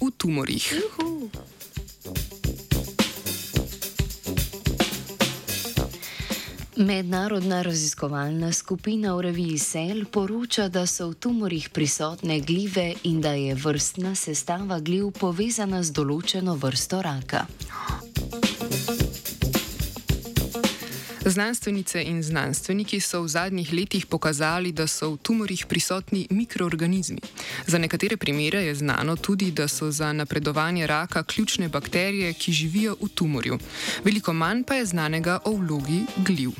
V tumorjih. Mednarodna raziskovalna skupina v reviji Cell poroča, da so v tumorjih prisotne glive in da je vrstna sestava gliv povezana z določeno vrsto raka. Znanstvenice in znanstveniki so v zadnjih letih pokazali, da so v tumorjih prisotni mikroorganizmi. Za nekatere primere je znano tudi, da so za napredovanje raka ključne bakterije, ki živijo v tumorju. Veliko manj pa je znanega o vlogi gliv.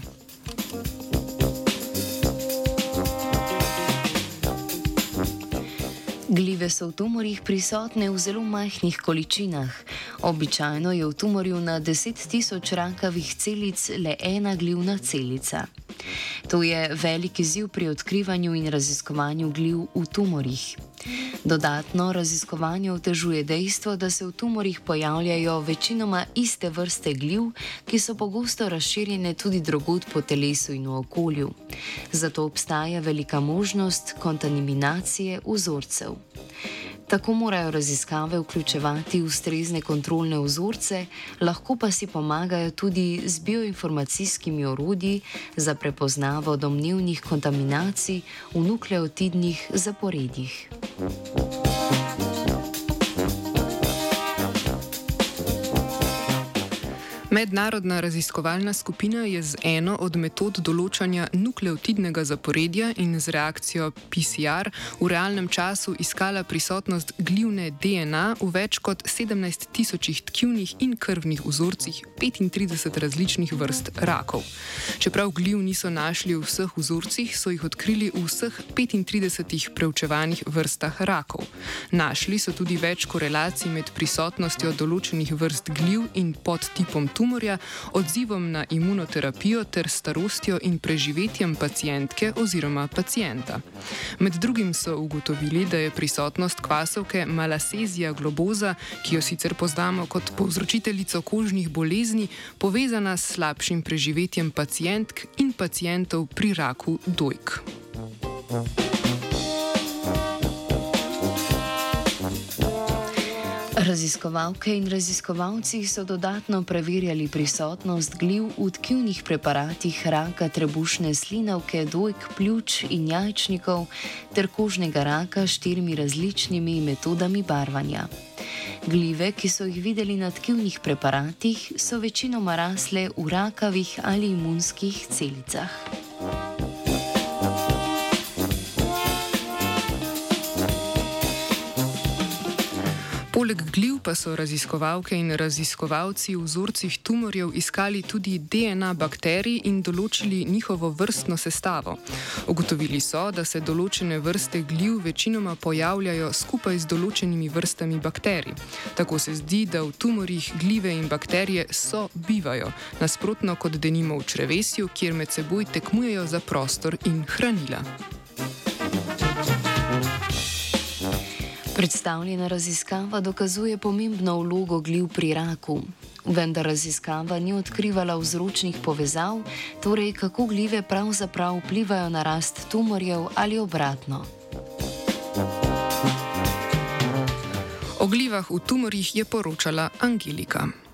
Glive so v tumorjih prisotne v zelo majhnih količinah. Običajno je v tumorju na 10 tisoč rakavih celic le ena glivna celica. To je velik izziv pri odkrivanju in raziskovanju gliv v tumorjih. Dodatno raziskovanje otežuje dejstvo, da se v tumorjih pojavljajo večinoma iste vrste gliv, ki so pogosto razširjene tudi drugod po telesu in v okolju. Zato obstaja velika možnost kontaminacije vzorcev. Tako morajo raziskave vključevati ustrezne kontrolne vzorce, lahko pa si pomagajo tudi z bioinformacijskimi orodji za prepoznavo domnevnih kontaminacij v nukleotidnih zaporedjih. Mednarodna raziskovalna skupina je z eno od metod določanja nukleotidnega zaporedja in z reakcijo PCR v realnem času iskala prisotnost glivne DNA v več kot 17 tisočih tkivnih in krvnih vzorcih 35 različnih vrst rakov. Čeprav gliv niso našli v vseh vzorcih, so jih odkrili v vseh 35 preučevanih vrstah rakov. Našli so tudi več korelacij med prisotnostjo določenih vrst gliv in podtipom tumorja, odzivom na imunoterapijo ter starostjo in preživetjem pacijentke oziroma pacijenta. Med drugim so ugotovili, da je prisotnost kvasovke malasezija globoza, ki jo sicer poznamo kot povzročiteljico kožnih bolezni, povezana s slabšim preživetjem pacijentk in pacijentov pri raku dojk. Thank you. Raziskovalke in raziskovalci so dodatno preverjali prisotnost gliv v tkivnih preparatih raka trebušne slinavke, dojk, pljuč in jajčnikov ter kožnega raka s štirimi različnimi metodami barvanja. Glive, ki so jih videli na tkivnih preparatih, so večinoma rasle v rakavih ali imunskih celicah. Poleg gliv pa so raziskovalke in raziskovalci v vzorcih tumorjev iskali tudi DNA bakterij in določili njihovo vrstno sestavo. Ugotovili so, da se določene vrste gliv večinoma pojavljajo skupaj z določenimi vrstami bakterij. Tako se zdi, da v tumorjih glive in bakterije so bivajo, nasprotno kot denimo v črevesju, kjer med seboj tekmujejo za prostor in hranila. Predstavljena raziskava dokazuje pomembno vlogo gliv pri raku. Vendar raziskava ni odkrivala vzročnih povezav, torej kako glive pravzaprav vplivajo na rast tumorjev ali obratno. O glivah v tumorjih je poročala Angelika.